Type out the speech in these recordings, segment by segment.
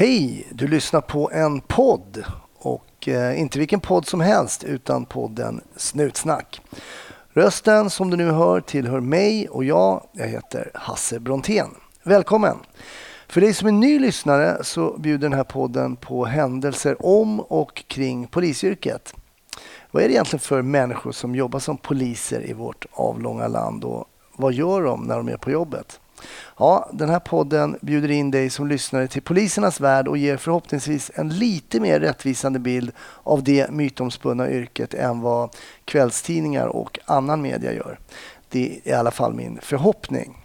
Hej! Du lyssnar på en podd och eh, inte vilken podd som helst utan podden Snutsnack. Rösten som du nu hör tillhör mig och jag, jag heter Hasse Brontén. Välkommen! För dig som är ny lyssnare så bjuder den här podden på händelser om och kring polisyrket. Vad är det egentligen för människor som jobbar som poliser i vårt avlånga land och vad gör de när de är på jobbet? Ja, den här podden bjuder in dig som lyssnare till polisernas värld och ger förhoppningsvis en lite mer rättvisande bild av det mytomspunna yrket än vad kvällstidningar och annan media gör. Det är i alla fall min förhoppning.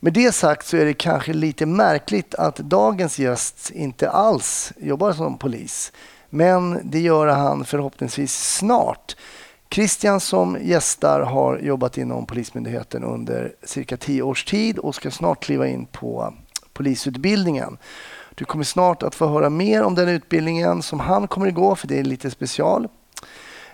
Med det sagt så är det kanske lite märkligt att dagens gäst inte alls jobbar som polis. Men det gör han förhoppningsvis snart. Christian som gästar har jobbat inom Polismyndigheten under cirka tio års tid och ska snart kliva in på polisutbildningen. Du kommer snart att få höra mer om den utbildningen som han kommer att gå, för det är lite special.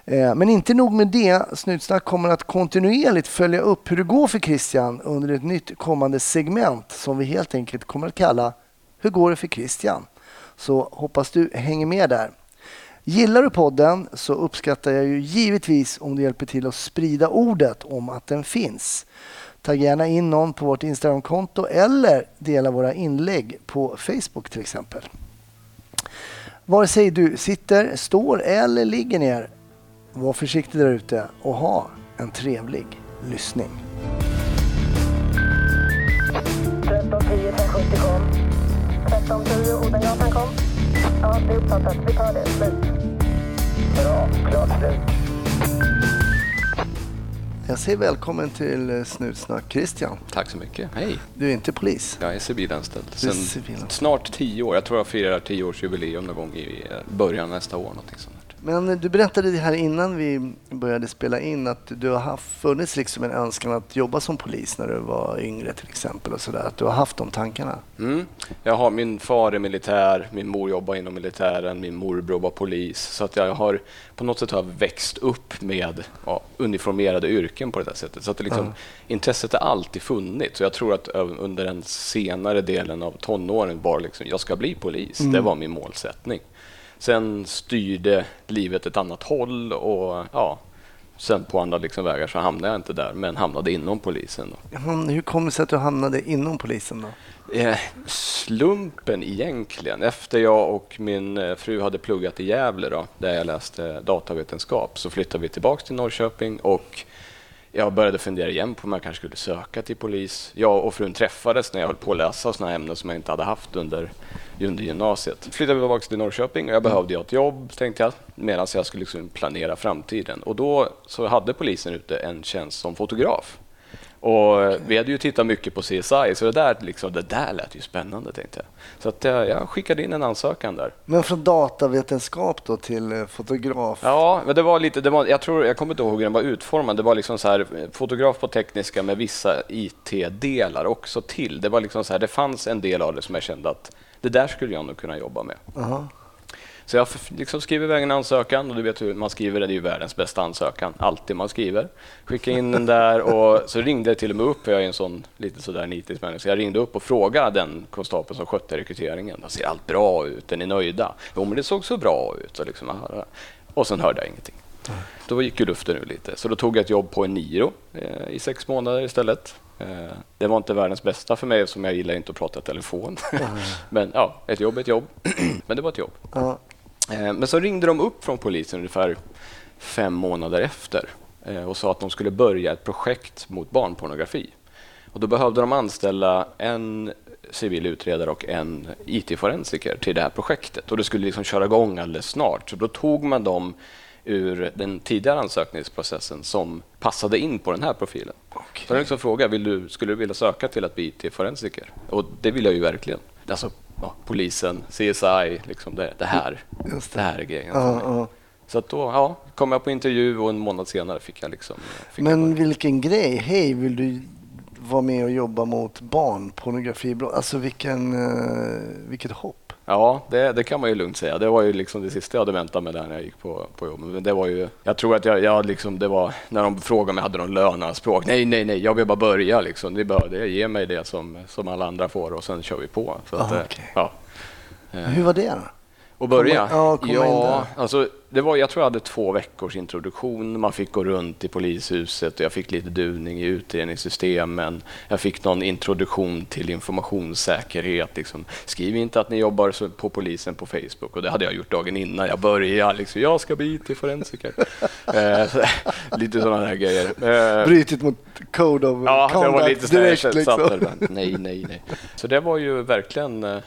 Eh, men inte nog med det. Snutsnack kommer att kontinuerligt följa upp hur det går för Christian under ett nytt kommande segment som vi helt enkelt kommer att kalla Hur går det för Christian? Så hoppas du hänger med där. Gillar du podden så uppskattar jag ju givetvis om du hjälper till att sprida ordet om att den finns. Tagga gärna in någon på vårt Instagramkonto eller dela våra inlägg på Facebook till exempel. Vare sig du sitter, står eller ligger ner, var försiktig där ute och ha en trevlig lyssning. 1310 kom. 1310 Odengatan. Ja, det är uppfattat. Vi tar det. Slut. Bra. Klart slut. Jag säger välkommen till Snutsnack Christian. Tack så mycket. Hej. Du är inte polis. Jag är civilanställd sen civilanställd. snart tio år. Jag tror jag firar tioårsjubileum någon gång i början av nästa år. Någonting sånt. Men du berättade det här innan vi började spela in att du har haft, funnits liksom en önskan att jobba som polis när du var yngre till exempel och sådär. Att du har haft de tankarna. Mm. Jag har, min far är militär, min mor jobbar inom militären, min morbror var polis. Så att jag har på något sätt har växt upp med ja, uniformerade yrken på det där sättet. Så att liksom, Ja. intresset har alltid funnits. Och jag tror att under den senare delen av tonåren var liksom, jag ska bli polis. Det var min målsättning. Sen styrde livet ett annat håll och ja, sen på andra liksom vägar så hamnade jag inte där, men hamnade inom polisen. Då. Hur kom det sig att du hamnade inom polisen då? Eh, slumpen egentligen. Efter jag och min eh, fru hade pluggat i Gävle då, där jag läste datavetenskap så flyttade vi tillbaka till Norrköping och jag började fundera igen på om jag kanske skulle söka till polis. Jag och frun träffades när jag höll på att läsa sådana ämnen som jag inte hade haft under, under gymnasiet. Flyttade tillbaka till Norrköping och jag behövde ju ett jobb tänkte jag medan jag skulle liksom planera framtiden. Och då så hade polisen ute en tjänst som fotograf. Och Vi hade ju tittat mycket på CSI, så det där, liksom, det där lät ju spännande. tänkte jag. Så att jag, jag skickade in en ansökan där. Men från datavetenskap då till eh, fotograf? Ja, men det var lite, det var, jag, tror, jag kommer inte ihåg hur den var utformad. Det var liksom så här, eh, fotograf på tekniska med vissa IT-delar också till. Det, var liksom så här, det fanns en del av det som jag kände att det där skulle jag nog kunna jobba med. Jaha. Så jag liksom skrev iväg en ansökan och du vet hur man skriver det, det är ju världens bästa ansökan, alltid man skriver. Skickade in den där och så ringde jag till och med upp, för jag är en sån lite sådär nitisk människa, så jag ringde upp och frågade den konstapeln som skötte rekryteringen. Då ser allt bra ut? Är ni nöjda? Jo, men det såg så bra ut. Och, liksom, och sen hörde jag ingenting. Då gick ju luften ur lite, så då tog jag ett jobb på en Niro eh, i sex månader istället. Eh, det var inte världens bästa för mig eftersom jag gillar inte att prata i telefon. Men ja, ett jobb är ett jobb. Men det var ett jobb. Ja. Eh, Men så ringde de upp från polisen ungefär fem månader efter eh, och sa att de skulle börja ett projekt mot barnpornografi. Och då behövde de anställa en civil utredare och en IT-forensiker till det här projektet. Och det skulle liksom köra igång alldeles snart. Så då tog man dem ur den tidigare ansökningsprocessen som passade in på den här profilen. Så jag liksom fråga, vill du, skulle du vilja söka till att bli IT-forensiker? Och det vill jag ju verkligen. Alltså, ja, polisen, CSI, liksom det, det här. Just Det här är grejen Ja. Så att då ja, kom jag på intervju och en månad senare fick jag liksom... Fick jag Men börja. vilken grej! Hej, vill du vara med och jobba mot barnpornografibrott? Alltså vilken, eh, vilket hopp! Ja, det, det kan man ju lugnt säga. Det var ju liksom det sista jag hade väntat mig där när jag gick på, på jobbet. Men det var ju, jag tror att jag, jag liksom, det var när de frågade om jag hade någon löneanspråk. Nej, nej, nej, jag vill bara börja liksom. Bara det, ge mig det som, som alla andra får och sen kör vi på. Så att, Aha, eh, okej. ja. Hur var det då? Och börja? Ja, ja alltså, det var, jag tror jag hade två veckors introduktion. Man fick gå runt i polishuset och jag fick lite duvning i utredningssystemen. Jag fick någon introduktion till informationssäkerhet. Liksom. Skriv inte att ni jobbar på polisen på Facebook. Och det hade jag gjort dagen innan jag började. Liksom, jag ska bli IT-forensiker. eh, lite sådana där grejer. Eh, Brutit mot Code of Ja, det var Conduct lite direkt liksom. nej, nej, nej. Så det var ju verkligen eh,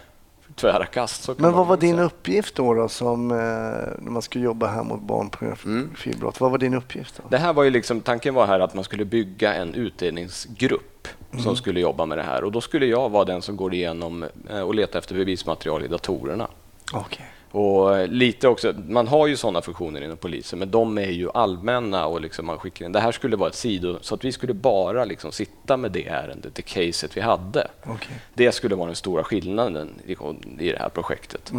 tvära kast. Men vad var din uppgift då, då som, eh, när man skulle jobba här mot barnpornografibrott? Vad var din uppgift då? Det här var ju liksom, tanken var här att man skulle bygga en utredningsgrupp som skulle jobba med det här. Och då skulle jag vara den som går igenom eh, och letar efter bevismaterial i datorerna. Okej. Och lite också, man har ju sådana funktioner inom polisen, men de är ju allmänna och liksom man skickar in. Det här skulle vara ett sido, så att vi skulle bara liksom sitta med det ärendet, det caset vi hade. Okej. Det skulle vara den stora skillnaden i, i det här projektet.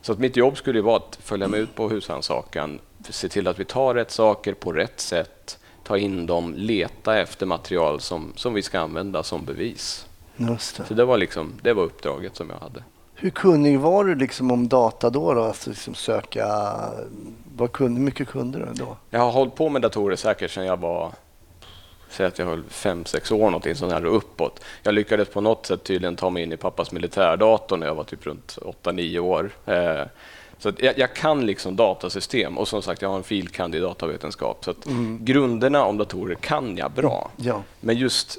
Så att mitt jobb skulle vara att följa med ut på husrannsakan, se till att vi tar rätt saker på rätt sätt, ta in dem, leta efter material som, som vi ska använda som bevis. Just Så det. det var, liksom, det var uppdraget som jag hade. Hur kunnig var du liksom om data då? då? Alltså liksom söka... Vad kunde, mycket kunde du då? Jag har hållit på med datorer säkert sedan jag var Säg att jag höll fem, sex år någonting sånt här uppåt. Jag lyckades på något sätt tydligen ta mig in i pappas militärdator när jag var typ runt 8-9 år. Eh, så att jag, jag kan liksom datasystem och som sagt jag har en filkand i datavetenskap. Så att grunderna om datorer kan jag bra. Ja. Men just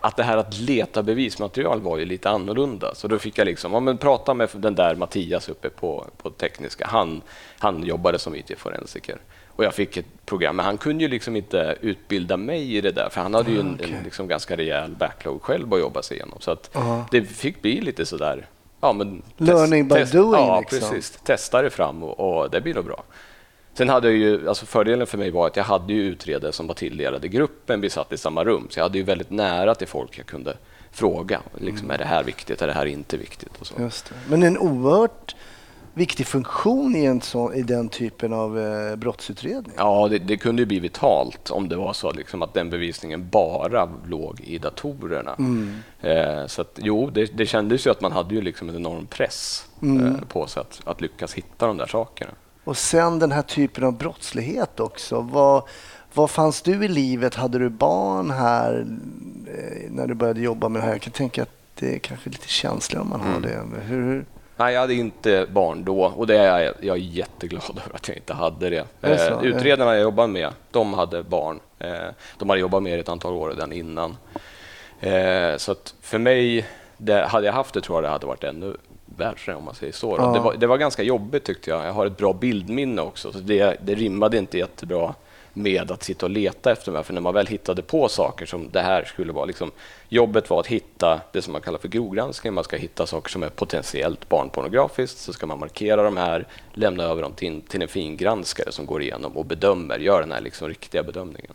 att det här att leta bevismaterial var ju lite annorlunda. Så då fick jag liksom, ja, men prata med den där Mattias uppe på, på tekniska. Han, han jobbade som IT-forensiker. Och jag fick ett program, men han kunde ju liksom inte utbilda mig i det där, för han hade ju en, okej. en liksom ganska rejäl backlog själv att jobba sig igenom. Så att Ja. det fick bli lite sådär, ja men... Learning by doing, Ja, liksom. precis. Testa det fram och, och det blir nog bra. Sen hade jag ju, alltså fördelen för mig var att jag hade ju utredare som var tilldelade gruppen, vi satt i samma rum, så jag hade ju väldigt nära till folk jag kunde fråga. Liksom, Är det här viktigt? Är det här inte viktigt? Och så. Men en oerhört viktig funktion i, en sån, i den typen av eh, brottsutredning. Ja, det, det kunde ju bli vitalt om det var så liksom, att den bevisningen bara låg i datorerna. Eh, så att, jo, det, det kändes ju att man hade ju liksom en enorm press eh, på sig att, att lyckas hitta de där sakerna. Och sen den här typen av brottslighet också. Vad, vad fanns du i livet? Hade du barn här eh, när du började jobba med det här? Jag kan tänka att det är kanske lite känsligare om man har det. Men Hur? Nej, jag hade inte barn då och det är jag, jag är jätteglad över att jag inte hade det. Det så? Eh, utredarna jag jobbade med, de hade barn. Eh, de hade jobbat med det ett antal år redan innan. Eh, så för mig, det, hade jag haft det tror jag det hade varit ännu värre om man säger så. Ja. Det, var, det var ganska jobbigt tyckte jag. Jag har ett bra bildminne också, så det, det rimmade inte jättebra med att sitta och leta efter de här. För när man väl hittade på saker som det här skulle vara, liksom, jobbet var att hitta det som man kallar för grovgranskning. Man ska hitta saker som är potentiellt barnpornografiskt, så ska man markera de här, lämna över dem till, till en fingranskare som går igenom och bedömer, gör den här liksom riktiga bedömningen.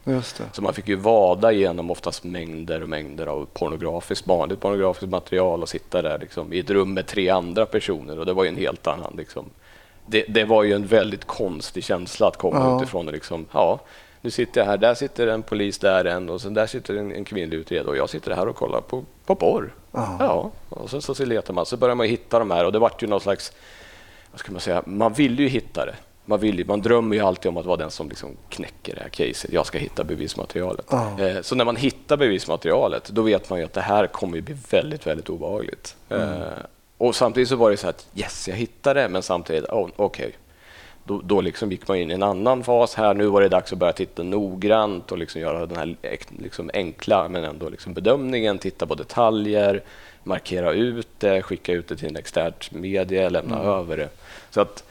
Så man fick ju vada igenom oftast mängder och mängder av pornografiskt, vanligt pornografiskt material och sitta där liksom, i ett rum med tre andra personer och det var ju en helt annan liksom. Det, det var ju en väldigt konstig känsla att komma Ja. utifrån och liksom, ja, nu sitter jag här, där sitter en polis, där en och sen där sitter en, en kvinnlig utredare och jag sitter här och kollar på, på porr. Ja. Ja, och sen så, så letar man, så börjar man hitta de här och det vart ju någon slags, vad ska man säga, man vill ju hitta det. Man, vill, ju- man drömmer ju alltid om att vara den som liksom knäcker det här caset. Jag ska hitta bevismaterialet. Ja. Eh, Så när man hittar bevismaterialet, då vet man ju att det här kommer ju bli väldigt, väldigt obehagligt. Eh, Och samtidigt så var det så att yes, jag hittade det, men samtidigt, oh, okej. Då, då liksom gick man in i en annan fas här. Nu var det dags att börja titta noggrant och liksom göra den här liksom enkla men ändå liksom bedömningen, titta på detaljer, markera ut det, skicka ut det till en externt media, lämna över det. Så att,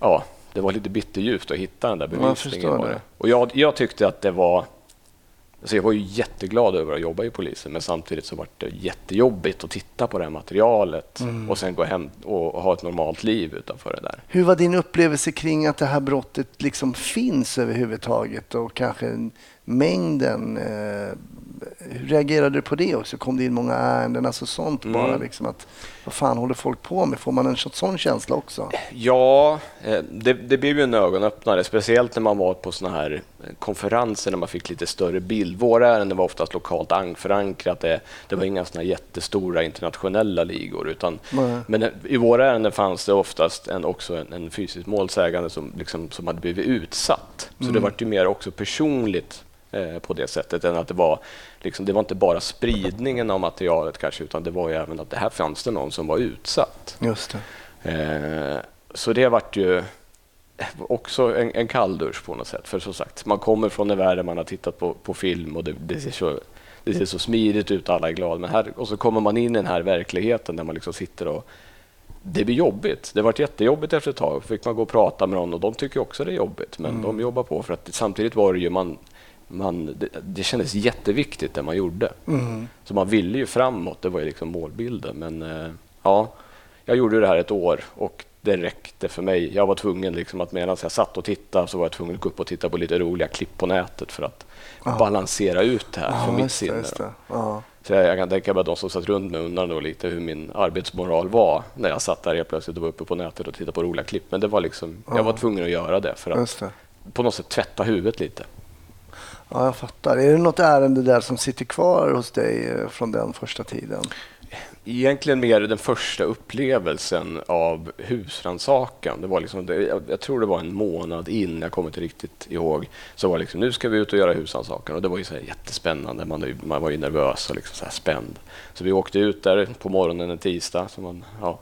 ja, det var lite bitterljuvt att hitta den där Jag bevisningen. det. Och jag, jag tyckte att det var Alltså jag var ju jätteglad över att jobba i polisen men samtidigt så var det jättejobbigt att titta på det här materialet Mm. och sen gå hem och ha ett normalt liv utanför det där. Hur var din upplevelse kring att det här brottet liksom finns överhuvudtaget och kanske mängden. Eh, hur reagerade du på det också? Kom det in många ärenden? Alltså sånt Mm. bara liksom att vad fan håller folk på med? Får man en så- sån känsla också? Ja, eh, det, det blev ju en ögonöppnare, speciellt när man var på såna här eh, konferenser när man fick lite större bild. Våra ärenden var oftast lokalt förankrat. Det, det var inga såna jättestora internationella ligor. Utan, Nej. men eh, i våra ärenden fanns det oftast en, också en, en fysisk målsägande som, liksom, som hade blivit utsatt. Så det var ju mer också personligt eh, på det sättet än att det var, liksom, det var inte bara spridningen av materialet kanske, utan det var ju även att det här fanns det någon som var utsatt. Just det. Eh, så det vart ju också en, en kalldusch på något sätt. För som sagt, man kommer från en värld där man har tittat på, på film och det, det, ser så, det ser så smidigt ut och alla är glada. Men här, och så kommer man in i den här verkligheten där man liksom sitter och det blir jobbigt. Det vart jättejobbigt efter ett tag. Fick man gå och prata med någon och de tycker också det är jobbigt. Men de jobbar på för att samtidigt var det ju man, man det, det kändes jätteviktigt det man gjorde. Mm. Så man ville ju framåt, det var ju liksom målbilden. Men eh, ja, jag gjorde det här ett år och det räckte för mig. Jag var tvungen liksom att medan jag satt och tittade så var jag tvungen att gå upp och titta på lite roliga klipp på nätet för att Ja. balansera ut det här för Ja, mitt sinne. Så jag, jag kan tänka mig att de som satt runt mig undrade då lite hur min arbetsmoral var när jag satt där helt plötsligt och var uppe på nätet och tittade på roliga klipp. Men det var liksom, jag var tvungen att göra det för att det. på något sätt tvätta huvudet lite. Ja, jag fattar. Är det något ärende där som sitter kvar hos dig eh, från den första tiden? Egentligen mer den första upplevelsen av husrannsakan. Det var liksom, jag, tror det var en månad in, jag kommer inte riktigt ihåg, så var det liksom, nu ska vi ut och göra husrannsakan. Och det var ju så här jättespännande, man, ju- man var ju nervös och liksom så här spänd. Så vi åkte ut där på morgonen en tisdag. Så man, ja.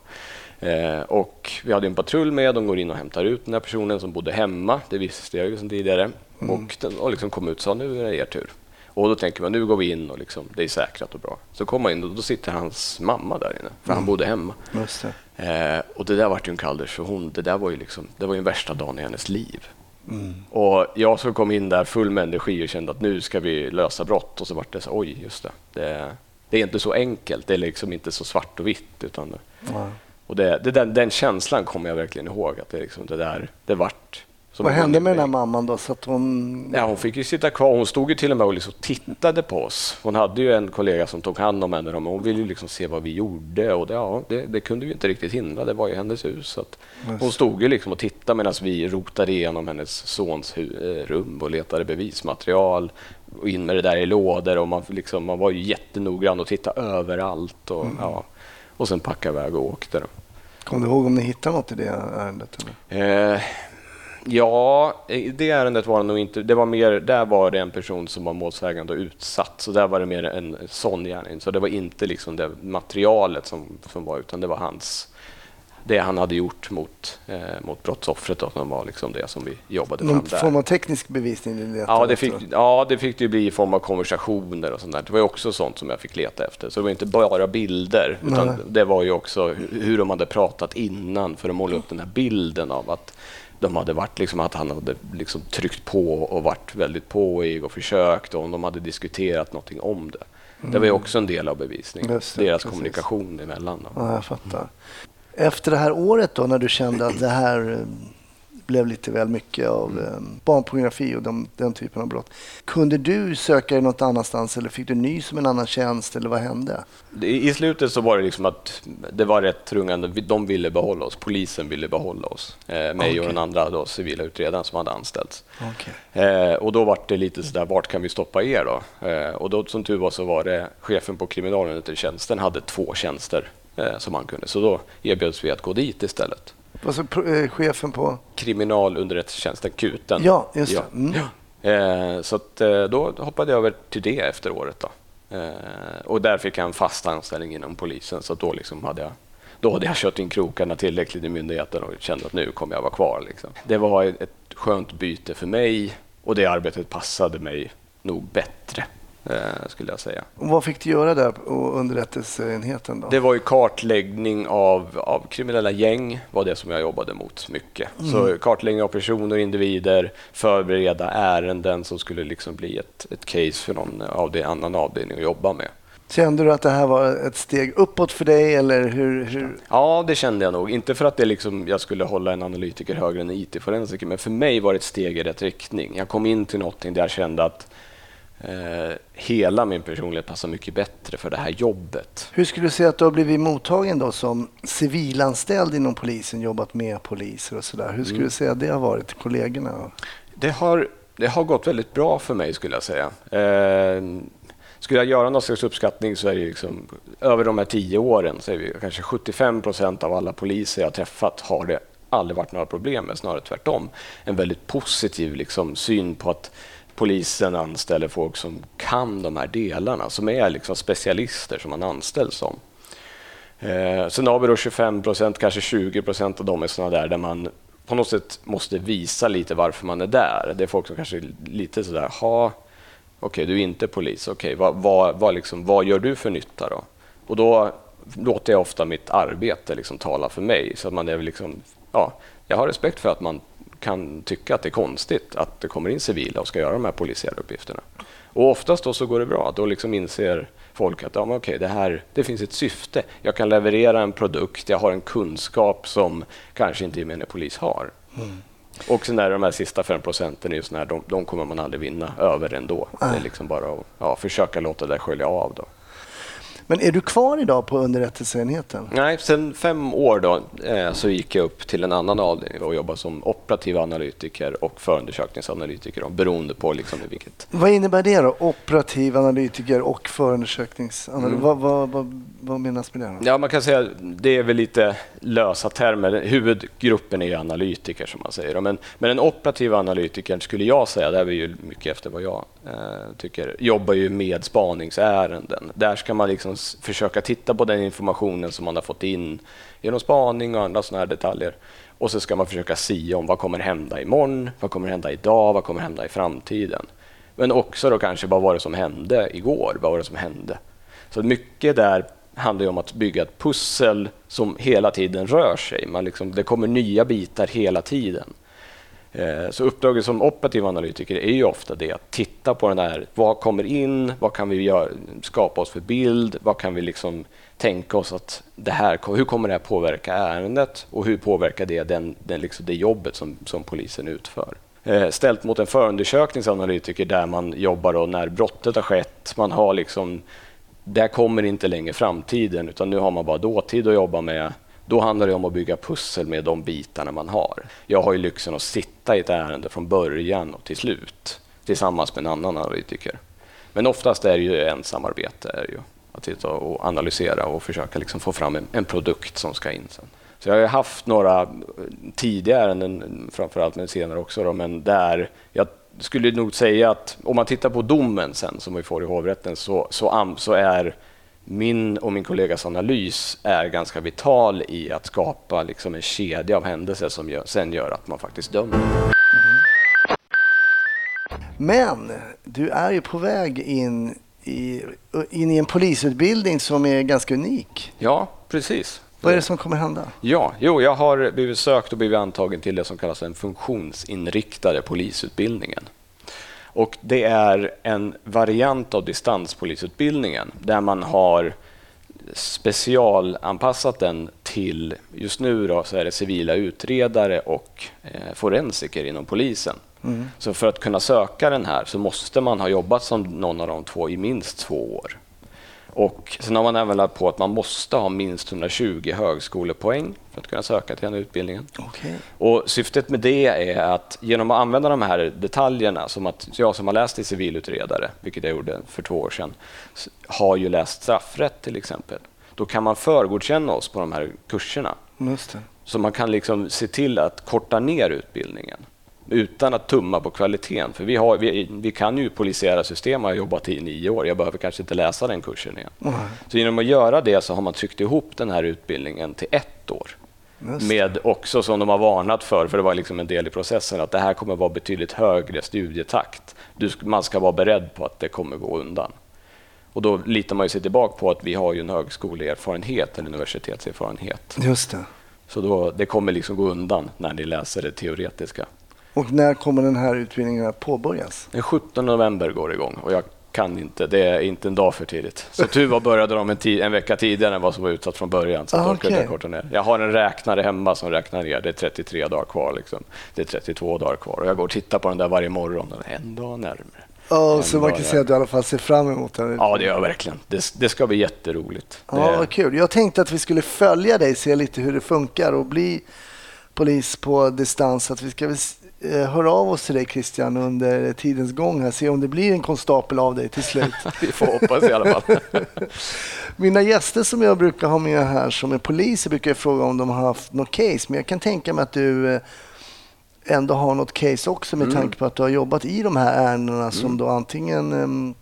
eh, och vi hade en patrull med, de går in och hämtar ut den här personen som bodde hemma, det visste jag ju sedan tidigare. Och, den, och liksom kom ut och sa, nu är det er tur. Och då tänker man, nu går vi in och liksom, det är säkrat och bra. Så kommer man in och då sitter hans mamma där inne, för han bodde hemma. Det. Eh, och det där var ju en kalldusch för hon, det där var ju liksom, det var ju den värsta dagen i hennes liv. Och jag som kom in där full med energi och kände att nu ska vi lösa brott och så vart det så, oj, just det. det. Det är inte så enkelt, det är liksom inte så svart och vitt. Utan, Ja. och det, det, den, den känslan kommer jag verkligen ihåg, att det, liksom, det där, det vart... Vad hände med den här mamman då? Så att hon... Ja, hon fick ju sitta kvar. Hon stod ju till och med och liksom tittade på oss. Hon hade ju en kollega som tog hand om henne, men hon ville ju liksom se vad vi gjorde. Och det, ja, det, det kunde vi inte riktigt hindra, det var ju hennes hus. Så hon stod ju liksom och tittade medan vi rotade igenom hennes sons eh, rum och letade bevismaterial. Och in med det där i lådor och man, liksom, man var ju jättenoggrann och tittade överallt. Och, ja, och sen packade iväg och åkte. Då. Kommer du ihåg om ni hittade något i det ärendet? Eller? Eh, ja, i det ärendet var det nog inte. Det var mer, där var det en person som var målsägande och utsatt. Så där var det mer en sån gärning. Så det var inte liksom det materialet som, som var, utan det var hans det han hade gjort mot, eh, mot brottsoffret. Då, som var liksom det som vi jobbade fram Någon där. form av teknisk bevisning? ni letade Ja det, fick, ja, det fick det ju bli i form av konversationer och sånt där. Det var också sånt som jag fick leta efter. Så det var inte bara bilder, utan Nej. det var ju också hu- hur de hade pratat innan för att måla upp den här bilden av att de hade varit liksom att han hade liksom tryckt på och varit väldigt påig och försökt och om de hade diskuterat någonting om det. Det var ju också en del av bevisningen, Just det, deras precis. kommunikation emellan. Ja, jag fattar. Efter det här året då, när du kände att det här blev lite väl mycket av Mm. eh, barnpornografi och de, den typen av brott. Kunde du söka dig något annanstans eller fick du ny som en annan tjänst eller vad hände? I slutet så var det liksom att det var rätt trungande. De ville behålla oss, polisen ville behålla oss. Eh, mig Okej. och den andra då, civila utredaren som hade anställts. Okej. Eh, och då var det lite sådär, vart kan vi stoppa er då? Eh, och då som tur var så var det chefen på kriminalunderrättelsetjänsten hade två tjänster eh, som han kunde. Så då erbjöds vi att gå dit istället. Alltså chefen på... Kriminalunderrättelsetjänsten, KUTen. Ja, just Ja. det. Mm. Eh, så att, eh, då hoppade jag över till det efter året. Då. Eh, och där fick jag en fast anställning inom polisen. Så då, liksom hade jag, då hade jag kört in krokarna tillräckligt i myndigheten och kände att nu kommer jag vara kvar. Liksom. Det var ett skönt byte för mig och det arbetet passade mig nog bättre, skulle jag säga. Och vad fick du göra där på underrättelseenheten då? Det var ju kartläggning av, av kriminella gäng, var det som jag jobbade mot mycket. Så kartläggning av personer, individer, förbereda ärenden som skulle liksom bli ett, ett case för någon avde, annan avdelning att jobba med. Kände du att det här var ett steg uppåt för dig eller hur? hur? Ja, det kände jag nog. Inte för att det liksom, jag skulle hålla en analytiker högre än en IT-forensiker, men för mig var det ett steg i rätt riktning. Jag kom in till någonting där jag kände att eh, hela min personlighet passar mycket bättre för det här jobbet. Hur skulle du säga att du har blivit mottagen då som civilanställd inom polisen, jobbat med poliser och sådär? Hur skulle du säga att det har varit, kollegorna? Det har, det har gått väldigt bra för mig skulle jag säga. Eh, skulle jag göra någon slags uppskattning så är det liksom, över de här tio åren så är det kanske 75 procent av alla poliser jag träffat har det aldrig varit några problem med, snarare tvärtom. En väldigt positiv liksom, syn på att polisen anställer folk som kan de här delarna, som är liksom specialister som man anställs som. Eh, sen har vi då 25 procent, kanske 20 procent av dem är sådana där där man på något sätt måste visa lite varför man är där. Det är folk som kanske är lite sådär, ha, okej, okay, du är inte polis, okej, okay, vad, vad, vad, liksom, vad gör du för nytta då? Och då låter jag ofta mitt arbete liksom tala för mig. Så att man är liksom, ja, jag har respekt för att man kan tycka att det är konstigt att det kommer in civila och ska göra de här polisiära uppgifterna. Och oftast då så går det bra. Då liksom inser folk att ja, men okej, det, här, det finns ett syfte. Jag kan leverera en produkt, jag har en kunskap som kanske inte gemene polis har. Mm. Och sen är de här sista fem procenten, de, de kommer man aldrig vinna över ändå. Det är liksom bara att ja, försöka låta det skölja av. Då. Men är du kvar idag på underrättelseenheten? Nej, sen fem år då, eh, så gick jag upp till en annan avdelning och jobbade som operativ analytiker och förundersökningsanalytiker då, beroende på liksom vilket. Vad innebär det då? Operativ analytiker och förundersökningsanalytiker? Mm. Vad, vad, vad, vad, menas med det? Då? Ja, man kan säga det är väl lite lösa termer. Huvudgruppen är analytiker som man säger. Men, men den operativa analytikern skulle jag säga, det är ju mycket efter vad jag Eh, tycker, jobbar ju med spaningsärenden. Där ska man liksom försöka titta på den informationen som man har fått in genom spaning och andra sådana här detaljer. Och så ska man försöka sia om vad kommer hända imorgon, vad kommer hända idag, vad kommer hända i framtiden. Men också då kanske vad var det som hände igår, vad var det som hände? Så mycket där handlar om att bygga ett pussel som hela tiden rör sig. Man liksom, det kommer nya bitar hela tiden. Eh, så uppdraget som operativ analytiker är ju ofta det att titta på den här, vad kommer in, vad kan vi göra, skapa oss för bild, vad kan vi liksom tänka oss att det här, hur kommer det här påverka ärendet och hur påverkar det den, den liksom det jobbet som, som polisen utför? Eh, ställt mot en förundersökningsanalytiker där man jobbar då när brottet har skett, man har liksom, där kommer inte längre framtiden utan nu har man bara dåtid att jobba med då handlar det om att bygga pussel med de bitarna man har. Jag har ju lyxen att sitta i ett ärende från början och till slut tillsammans med en annan analytiker. Men oftast är det ju ensamarbete, är ju, att sitta och analysera och försöka liksom få fram en, en, produkt som ska in sen. Så jag har haft några eh, tidiga ärenden, framförallt men senare också, då, men där jag skulle nog säga att om man tittar på domen sen som vi får i hovrätten så, så, så är min och min kollegas analys är ganska vital i att skapa liksom en kedja av händelser som gör, sen gör att man faktiskt dömer. Mm. Men du är ju på väg in i, in i en polisutbildning som är ganska unik. Ja, precis. Vad är det som kommer hända? Ja, jo, jag har blivit sökt och blivit antagen till det som kallas den funktionsinriktade polisutbildningen. Och det är en variant av distanspolisutbildningen där man har specialanpassat den till, just nu då, så är det civila utredare och eh, forensiker inom polisen. Mm. Så för att kunna söka den här så måste man ha jobbat som någon av de två i minst två år. Och sen har man även lagt på att man måste ha minst 120 högskolepoäng för att kunna söka till den utbildningen. Okay. Och syftet med det är att genom att använda de här detaljerna, som att jag som har läst till civilutredare, vilket jag gjorde för två år sedan, har ju läst straffrätt till exempel. Då kan man förgodkänna oss på de här kurserna. Så man kan liksom se till att korta ner utbildningen utan att tumma på kvaliteten. För vi, har, vi, vi kan ju polisiära system, har jobbat i nio år. Jag behöver kanske inte läsa den kursen igen. Mm. Så genom att göra det så har man tryckt ihop den här utbildningen till ett år. Med också, som de har varnat för, för det var liksom en del i processen, att det här kommer vara betydligt högre studietakt. Du, man ska vara beredd på att det kommer gå undan. Och då litar man ju sig tillbaka på att vi har ju en högskoleerfarenhet, en universitetserfarenhet. Just det. Så då, det kommer liksom gå undan när ni läser det teoretiska. Och när kommer den här utbildningen att påbörjas? Den 17 november går det igång och jag kan inte. Det är inte en dag för tidigt. Så tur var började de en, en, vecka tidigare än vad som var utsatt från början. Så ah, okay. korta ner. jag har en räknare hemma som räknar ner. Det är 33 dagar kvar. Liksom. Det är 32 dagar kvar och jag går och tittar på den där varje morgon. En dag närmare. Ja, än så man kan säga att du i alla fall ser fram emot den. Ja, det gör jag verkligen. Det, det ska bli jätteroligt. Ja, det, vad kul. Jag tänkte att vi skulle följa dig, se lite hur det funkar och bli polis på distans. Att vi ska eh, höra av oss till dig Christian under tidens gång här, se om det blir en konstapel av dig till slut. vi får hoppas i alla fall. Mina gäster som jag brukar ha med här som är poliser brukar jag fråga om de har haft något case, men jag kan tänka mig att du eh, ändå har något case också med Mm. tanke på att du har jobbat i de här ärendena som då antingen em, eh,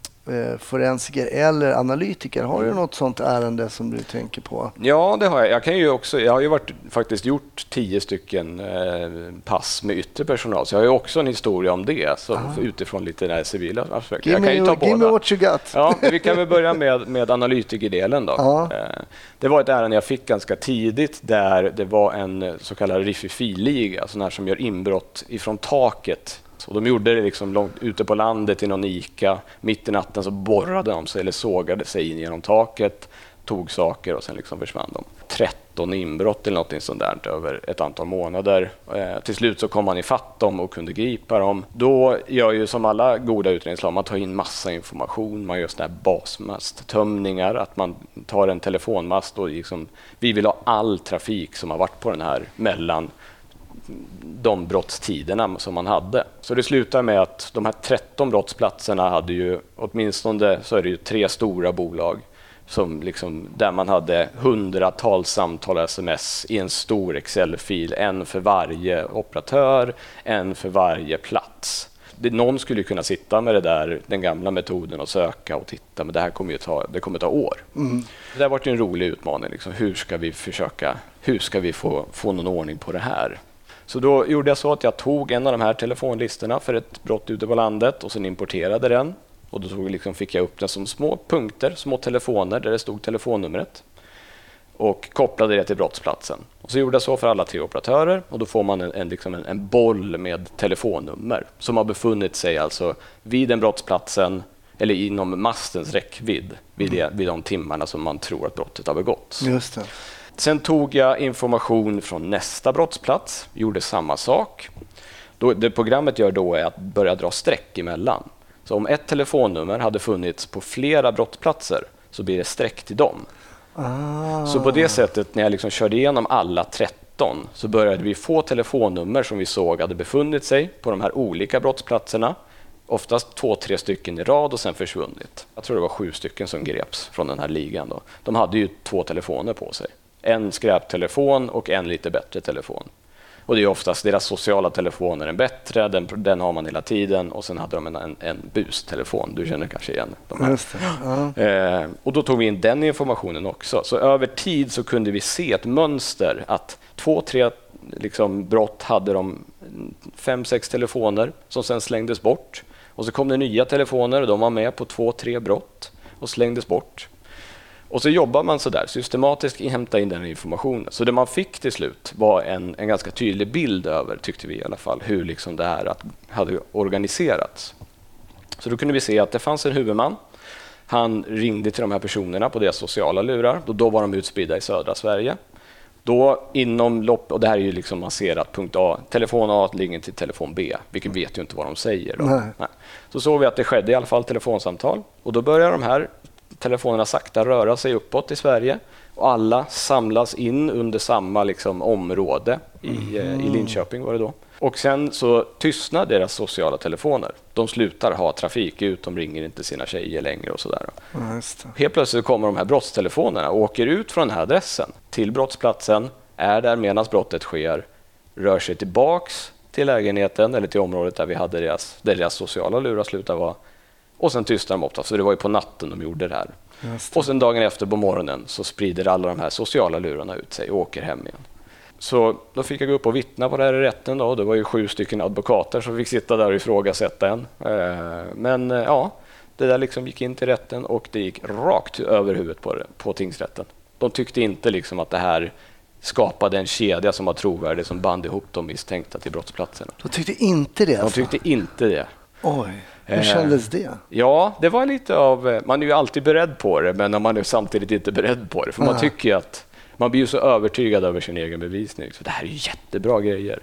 forensiker eller analytiker. Har du något sånt ärende som du tänker på? Ja, det har jag. Jag, kan ju också, jag har ju varit, faktiskt gjort tio stycken eh, pass med yttre personal, så jag har ju också en historia om det så, utifrån lite den civila aspekten. Jag kan ju ta give me båda. what you got. Ja, vi kan väl börja med, med analytikerdelen då. Ja. Eh, Det var ett ärende jag fick ganska tidigt där det var en eh, så kallad Riffifi-liga, sån här som gör inbrott ifrån taket. Så de gjorde det liksom långt ute på landet i någon ICA. Mitt i natten så borrade de sig eller sågade sig in genom taket, tog saker och sen liksom försvann de. 13 inbrott eller något sånt där över ett antal månader. Eh, till slut så kom man ifatt dem och kunde gripa dem. Då gör ju som alla goda utredningslag, man tar in massa information, man gör sådana här basmasttömningar, att man tar en telefonmast och liksom, vi vill ha all trafik som har varit på den här mellan de brottstiderna som man hade. Så det slutar med att de här 13 brottsplatserna hade ju åtminstone så är det ju tre stora bolag som liksom, där man hade hundratals samtal och sms i en stor Excel-fil, en för varje operatör, en för varje plats. Det, någon skulle kunna sitta med det där, den gamla metoden och söka och titta, men det här kommer ju ta, det kommer ta år. Det har varit en rolig utmaning. Liksom. Hur ska vi försöka, hur ska vi få, få någon ordning på det här? Så då gjorde jag så att jag tog en av de här telefonlistorna för ett brott ute på landet och sen importerade den. Och då tog, liksom, fick jag upp den som små punkter, små telefoner där det stod telefonnumret och kopplade det till brottsplatsen. Och så gjorde jag så för alla tre operatörer och då får man en, en, liksom en, en boll med telefonnummer som har befunnit sig alltså vid den brottsplatsen eller inom mastens räckvidd vid, det, vid de timmarna som man tror att brottet har begåtts. Just det. Sen tog jag information från nästa brottsplats, gjorde samma sak. Då, det programmet gör då är att börja dra streck emellan. Så om ett telefonnummer hade funnits på flera brottsplatser så blir det streck till dem. Ah. Så på det sättet, när jag liksom körde igenom alla 13 så började vi få telefonnummer som vi såg hade befunnit sig på de här olika brottsplatserna. Oftast två, tre stycken i rad och sen försvunnit. Jag tror det var sju stycken som greps från den här ligan. Då. De hade ju två telefoner på sig. En skräptelefon och en lite bättre telefon. Och det är oftast deras sociala telefoner en bättre, den, den har man hela tiden och sen hade de en, en, en bustelefon. Du känner kanske igen de här. Ja. Eh, och då tog vi in den informationen också. Så över tid så kunde vi se ett mönster att två, tre liksom, brott hade de fem, sex telefoner som sen slängdes bort. Och så kom det nya telefoner och de var med på två, tre brott och slängdes bort. Och så jobbar man så där systematiskt inhämta in den informationen. Så det man fick till slut var en, en ganska tydlig bild över, tyckte vi i alla fall, hur liksom det här att, hade organiserats. Så då kunde vi se att det fanns en huvudman. Han ringde till de här personerna på deras sociala lurar. Då, då var de utspridda i södra Sverige. Då inom lopp, och det här är ju liksom man ser att punkt A, telefon A ligger till telefon B, vilket vet ju inte vad de säger. Då. Nej. Så såg vi att det skedde i alla fall telefonsamtal och då börjar de här telefonerna sakta röra sig uppåt i Sverige och alla samlas in under samma liksom, område i, eh, i Linköping var det då. Och sen så tystnar deras sociala telefoner. De slutar ha trafik ut, de ringer inte sina tjejer längre och sådär. Det. Helt plötsligt kommer de här brottstelefonerna och åker ut från den här adressen till brottsplatsen, är där medan brottet sker, rör sig tillbaks till lägenheten eller till området där vi hade deras, där deras sociala lurar slutar vara och sen tystnar de oftast, så det var ju på natten de gjorde det här. Det. Och sen dagen efter på morgonen så sprider alla de här sociala lurarna ut sig och åker hem igen. Så då fick jag gå upp och vittna på det här i rätten. Då. Det var ju sju stycken advokater som fick sitta där och ifrågasätta en. Eh, Men eh, ja, det där liksom gick in till rätten och det gick rakt över huvudet på, det, på tingsrätten. De tyckte inte liksom att det här skapade en kedja som var trovärdig som band ihop de misstänkta till brottsplatserna. De tyckte inte det? De Alltså. tyckte inte det. Oj, hur Eh, kändes det? Ja, det var lite av... Man är ju alltid beredd på det, men man är samtidigt inte beredd på det. För man Nej. tycker att man blir ju så övertygad över sin egen bevisning. Så det här är ju jättebra grejer.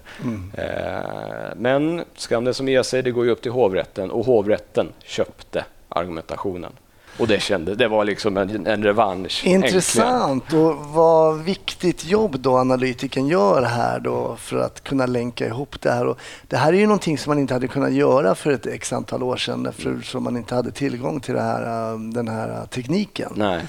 Eh, men skam det som ger sig, det går ju upp till hovrätten och hovrätten köpte argumentationen. Och det kände, det var liksom en, en revansch. äntligen. Intressant och vad viktigt jobb då analytiken gör här då för att kunna länka ihop det här. Och det här är ju någonting som man inte hade kunnat göra för ett x antal år sedan eftersom man inte hade tillgång till här, äh, den här tekniken. Nej.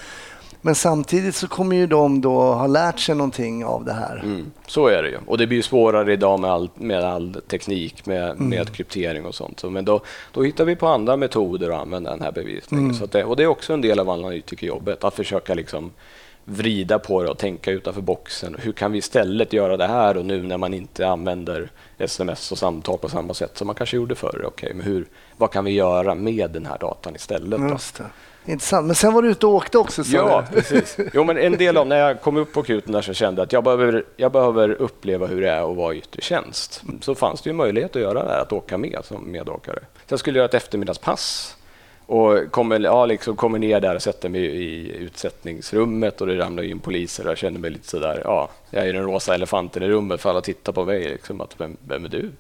Men samtidigt så kommer ju de då ha lärt sig någonting av det här. Mm, så är det ju. Och det blir ju svårare idag med all, med all teknik, med, med kryptering och sånt. Så, men då, då hittar vi på andra metoder att använda den här bevisningen. Så att det, och det är också en del av analytikerjobbet, att försöka liksom vrida på det och tänka utanför boxen. Hur kan vi istället göra det här och nu när man inte använder sms och samtal på samma sätt som man kanske gjorde förr? Okej, men hur, vad kan vi göra med den här datan istället? Intressant. Men sen var du ute och åkte också sa Ja, du? precis. Jo, men en del av när jag kom upp på akuten där så kände jag att jag behöver, jag behöver uppleva hur det är att vara i yttre tjänst. Så fanns det ju möjlighet att göra det här, att åka med som medåkare. Så jag skulle göra ett eftermiddagspass och kommer, ja, liksom kommer ner där och sätter mig i utsättningsrummet och det ramlar in poliser och jag känner mig lite sådär, ja, jag är den rosa elefanten i rummet för alla tittar på mig. Liksom, att, vem, vem är du?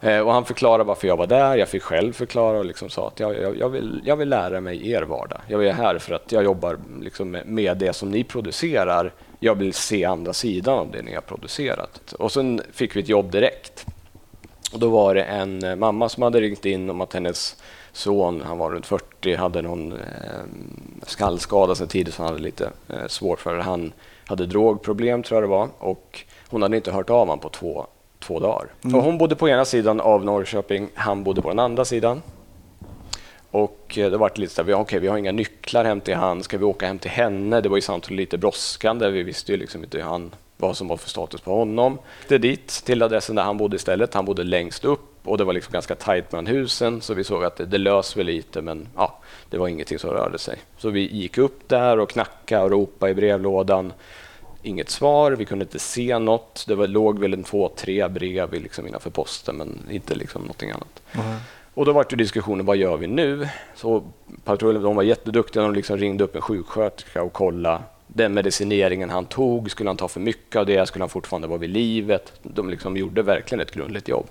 Eh, och han förklarade varför jag var där. Jag fick själv förklara och liksom sa att jag, jag, jag, vill, jag vill lära mig er vardag. Jag är här för att jag jobbar liksom med, med det som ni producerar. Jag vill se andra sidan av det ni har producerat. Och sen fick vi ett jobb direkt. Och då var det en eh, mamma som hade ringt in om att hennes son, han var runt 40, hade någon eh, skallskada sen tidigt som han hade lite eh, svårt för. Han hade drogproblem tror jag det var och hon hade inte hört av honom på två, två dagar. Så hon bodde på ena sidan av Norrköping, han bodde på den andra sidan. Och eh, det var lite så här, okej, vi har inga nycklar hem till han, ska vi åka hem till henne? Det var ju samtidigt lite brådskande, vi visste ju liksom inte han, vad som var för status på honom. Det dit, till adressen där han bodde istället. Han bodde längst upp och det var liksom ganska tajt mellan husen så vi såg att det, det lös väl lite men ja, det var ingenting som rörde sig. Så vi gick upp där och knackade och ropade i brevlådan. Inget svar, vi kunde inte se något. Det var, låg väl en två, tre brev liksom innanför posten men inte liksom någonting annat. Och då var det diskussionen, vad gör vi nu? Så patrullen de var jätteduktiga, de liksom ringde upp en sjuksköterska och kollade den medicineringen han tog, skulle han ta för mycket av det? Skulle han fortfarande vara vid livet? De liksom gjorde verkligen ett grundligt jobb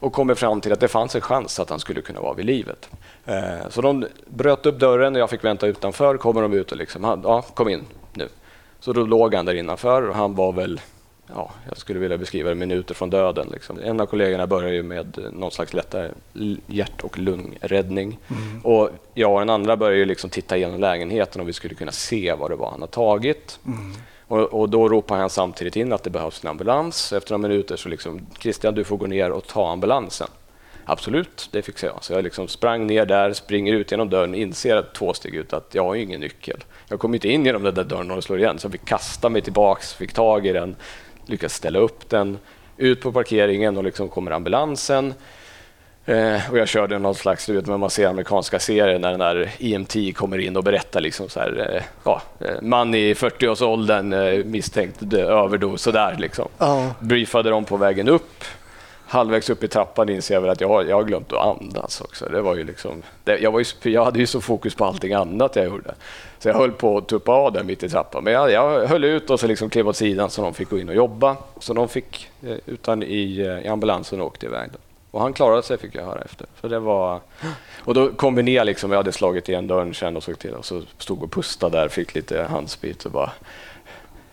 och kommer fram till att det fanns en chans att han skulle kunna vara vid livet. Eh, Så de bröt upp dörren och jag fick vänta utanför. Kommer de ut och liksom, ja, kom in nu. Så då låg han där innanför och han var väl ja, jag skulle vilja beskriva det minuter från döden. Liksom. En av kollegorna började ju med någon slags lättare hjärt och lungräddning. Och jag och den andra började ju liksom titta igenom lägenheten och vi skulle kunna se vad det var han har tagit. Och, och då ropade han samtidigt in att det behövs en ambulans. Efter några minuter så liksom, Christian du får gå ner och ta ambulansen. Absolut, det fixar jag. Så jag liksom sprang ner där, springer ut genom dörren, inser två steg ut att jag har ingen nyckel. Jag kommer inte in genom den där dörren och slår igen, så jag fick kasta mig tillbaks, fick tag i den, lyckas ställa upp den, ut på parkeringen och liksom kommer ambulansen. Eh, och jag körde någon slags, du vet när man ser amerikanska serier när den där EMT kommer in och berättar liksom så här, eh, ja, eh, man i 40-årsåldern eh, misstänkt överdos, sådär liksom. Ja. Briefade dem på vägen upp. Halvvägs upp i trappan inser jag väl att jag har, jag har glömt att andas också. Det var ju liksom, det, jag, var ju, jag hade ju så fokus på allting annat jag gjorde. Så jag höll på att tuppa av där mitt i trappan. Men jag, jag höll ut och så liksom klev åt sidan så de fick gå in och jobba. Så de fick, eh, utan i, eh, i ambulansen och åkte iväg. Då. Och han klarade sig fick jag höra efter. Så det var, och då kom vi ner, liksom, jag hade slagit igen dörren sen och såg till och så stod och pustade där, fick lite handsprit och bara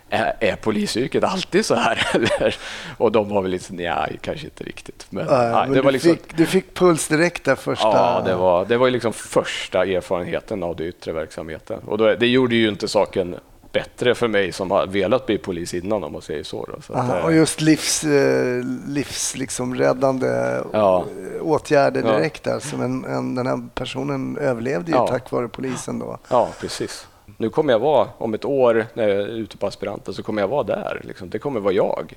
är, är polisyrket alltid så här eller? Och de var väl lite, nej, kanske inte riktigt. Men, Nej, nej, men det var du, liksom, fick, du fick puls direkt där första... Ja, det var, det var liksom första erfarenheten av det yttre verksamheten. Och då, det gjorde ju inte saken bättre för mig som har velat bli polis innan om man säger så. Då. så att, Aha, eh, och just livs, eh, livs liksom räddande Ja. eh, åtgärder Ja. direkt där. Som en, en, den här personen överlevde ju Ja. tack vare polisen då. Ja, precis. Nu kommer jag vara, om ett år när jag är ute på aspiranten, så kommer jag vara där. Liksom. Det kommer vara jag.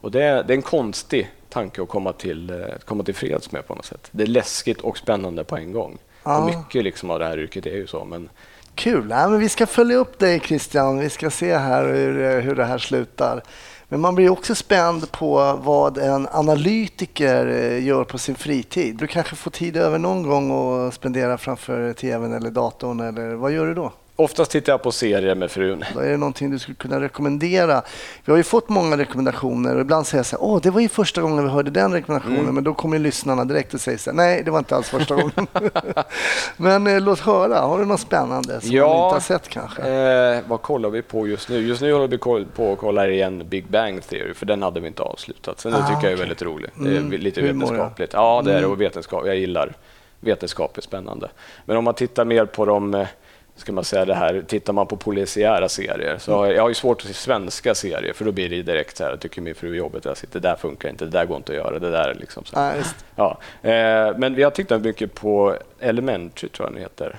Och det, är, det är en konstig tanke att komma till, eh, komma till freds med på något sätt. Det är läskigt och spännande på en gång. Ja. Och mycket liksom av det här yrket är ju så. Men Kul! Nej, men vi ska följa upp dig Christian. Vi ska se här hur, eh, hur det här slutar. Men man blir också spänd på vad en analytiker eh, gör på sin fritid. Du kanske får tid över någon gång att spendera framför tvn eller datorn eller vad gör du då? Oftast tittar jag på serier med frun. Då är det någonting du skulle kunna rekommendera? Vi har ju fått många rekommendationer och ibland säger jag så här, åh, det var ju första gången vi hörde den rekommendationen, Mm. men då kommer lyssnarna direkt och säger så här, nej, det var inte alls första gången. men eh, låt höra, har du något spännande som Ja. man inte har sett kanske? Eh, vad kollar vi på just nu? Just nu håller vi på och kollar igen Big Bang Theory, för den hade vi inte avslutat. Så den Ah, tycker jag är väldigt rolig. Det är Mm, lite vetenskapligt. Ja, det är det. Mm. Och vetenskap. Jag gillar vetenskap, är spännande. Men om man tittar mer på de eh, ska man säga det här, tittar man på polisiära serier så har jag, jag har ju svårt att se svenska serier för då blir det direkt så här, tycker min fru är jobbigt, jag sitter, det där funkar inte, det där går inte att göra, det där är liksom så just- Ja, eh, men vi har tittat mycket på Elementary, tror jag den heter.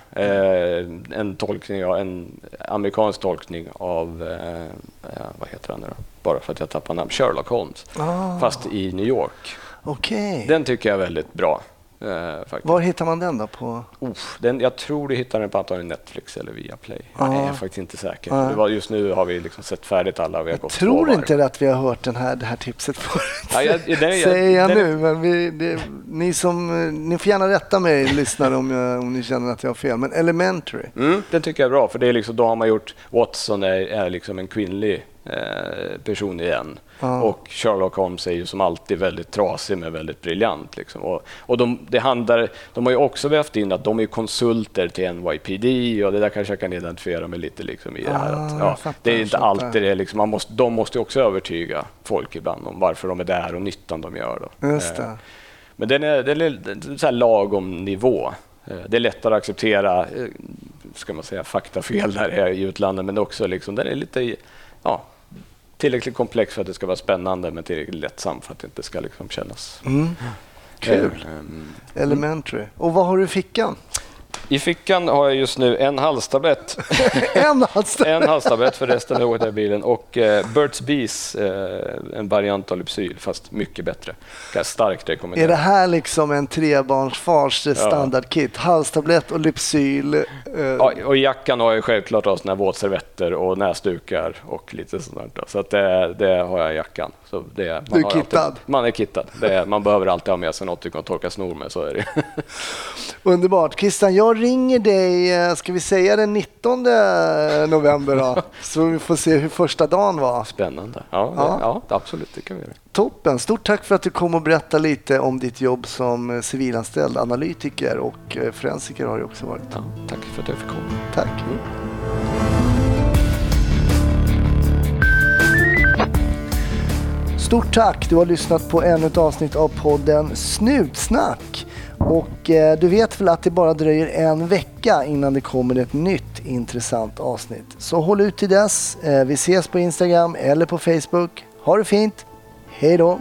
Eh, en tolkning, ja, en amerikansk tolkning av, eh, vad heter han nu då? Bara för att jag tappar namn, Sherlock Holmes. Ah, Fast i New York. Okej. Den tycker jag är väldigt bra. Eh. Var hittar man den då? På? Uff, den, jag tror du hittar den på antagligen Netflix eller Viaplay. Ja. Jag är faktiskt inte säker. Det var, just nu har vi liksom sett färdigt alla. Vi har Jag tror inte att vi har hört den här, det här tipset förut. Ja, jag- den är- Säger jag den nu, men vi, det, ni, som, ni får gärna rätta mig lyssnare om, jag, om ni känner att jag har fel. Men Elementary. Mm, den tycker jag är bra, för det är liksom, då har man gjort Watson är, är liksom en kvinnlig eh, person igen. Ja. Och Sherlock Holmes är ju som alltid väldigt trasig men väldigt briljant. Liksom. Och, och de, det handlar, de har ju också vävt in att de är konsulter till NYPD och det där kanske jag kan identifiera mig lite liksom i det här. Att, ja, fattar, det är inte alltid det. Liksom, man måste, de måste ju också övertyga folk ibland om varför de är där och nyttan de gör. Då. Just Eh, det. men den är, den är, så här lagom nivå. Eh, Det är lättare att acceptera eh, ska man säga, faktafel där är i utlandet, men också liksom, den är lite ja, tillräckligt komplex för att det ska vara spännande, men tillräckligt lättsam för att det inte ska liksom kännas... Mm. Kul. Eh, mm. Elementary. Och vad har du i fickan? I fickan har jag just nu en halstablett, en alltså. en halstablett för resten av året i bilen och eh, Burt's Bees, eh, en variant av Lypsyl, fast mycket bättre. Kan jag starkt rekommendera. Är det här liksom en trebarnsfars standardkit? Halstablett och Lypsyl. eh, Ja, och i jackan har jag självklart av såna här våtservetter och näsdukar och lite sånt där. Så att det, det har jag i jackan. Så det, man Du är kittad. Alltid, man är kittad. Det man behöver alltid ha med sig något att torka snor med, så är det. Underbart. Christian, jag ringer dig, eh, ska vi säga den 19 november då? Så vi får se hur första dagen var. Spännande. Ja, Ja. ja. absolut, det kan vi göra. Toppen. Stort tack för att du kom och berättade lite om ditt jobb som eh, civilanställd analytiker och eh, forensiker har du också varit. Ja, tack för att jag fick komma. Tack. Stort tack! Du har lyssnat på ännu ett avsnitt av podden Snutsnack. Och eh, du vet väl att det bara dröjer en vecka innan det kommer ett nytt intressant avsnitt. Så håll ut till dess. Eh, vi ses på Instagram eller på Facebook. Ha det fint. Hej då!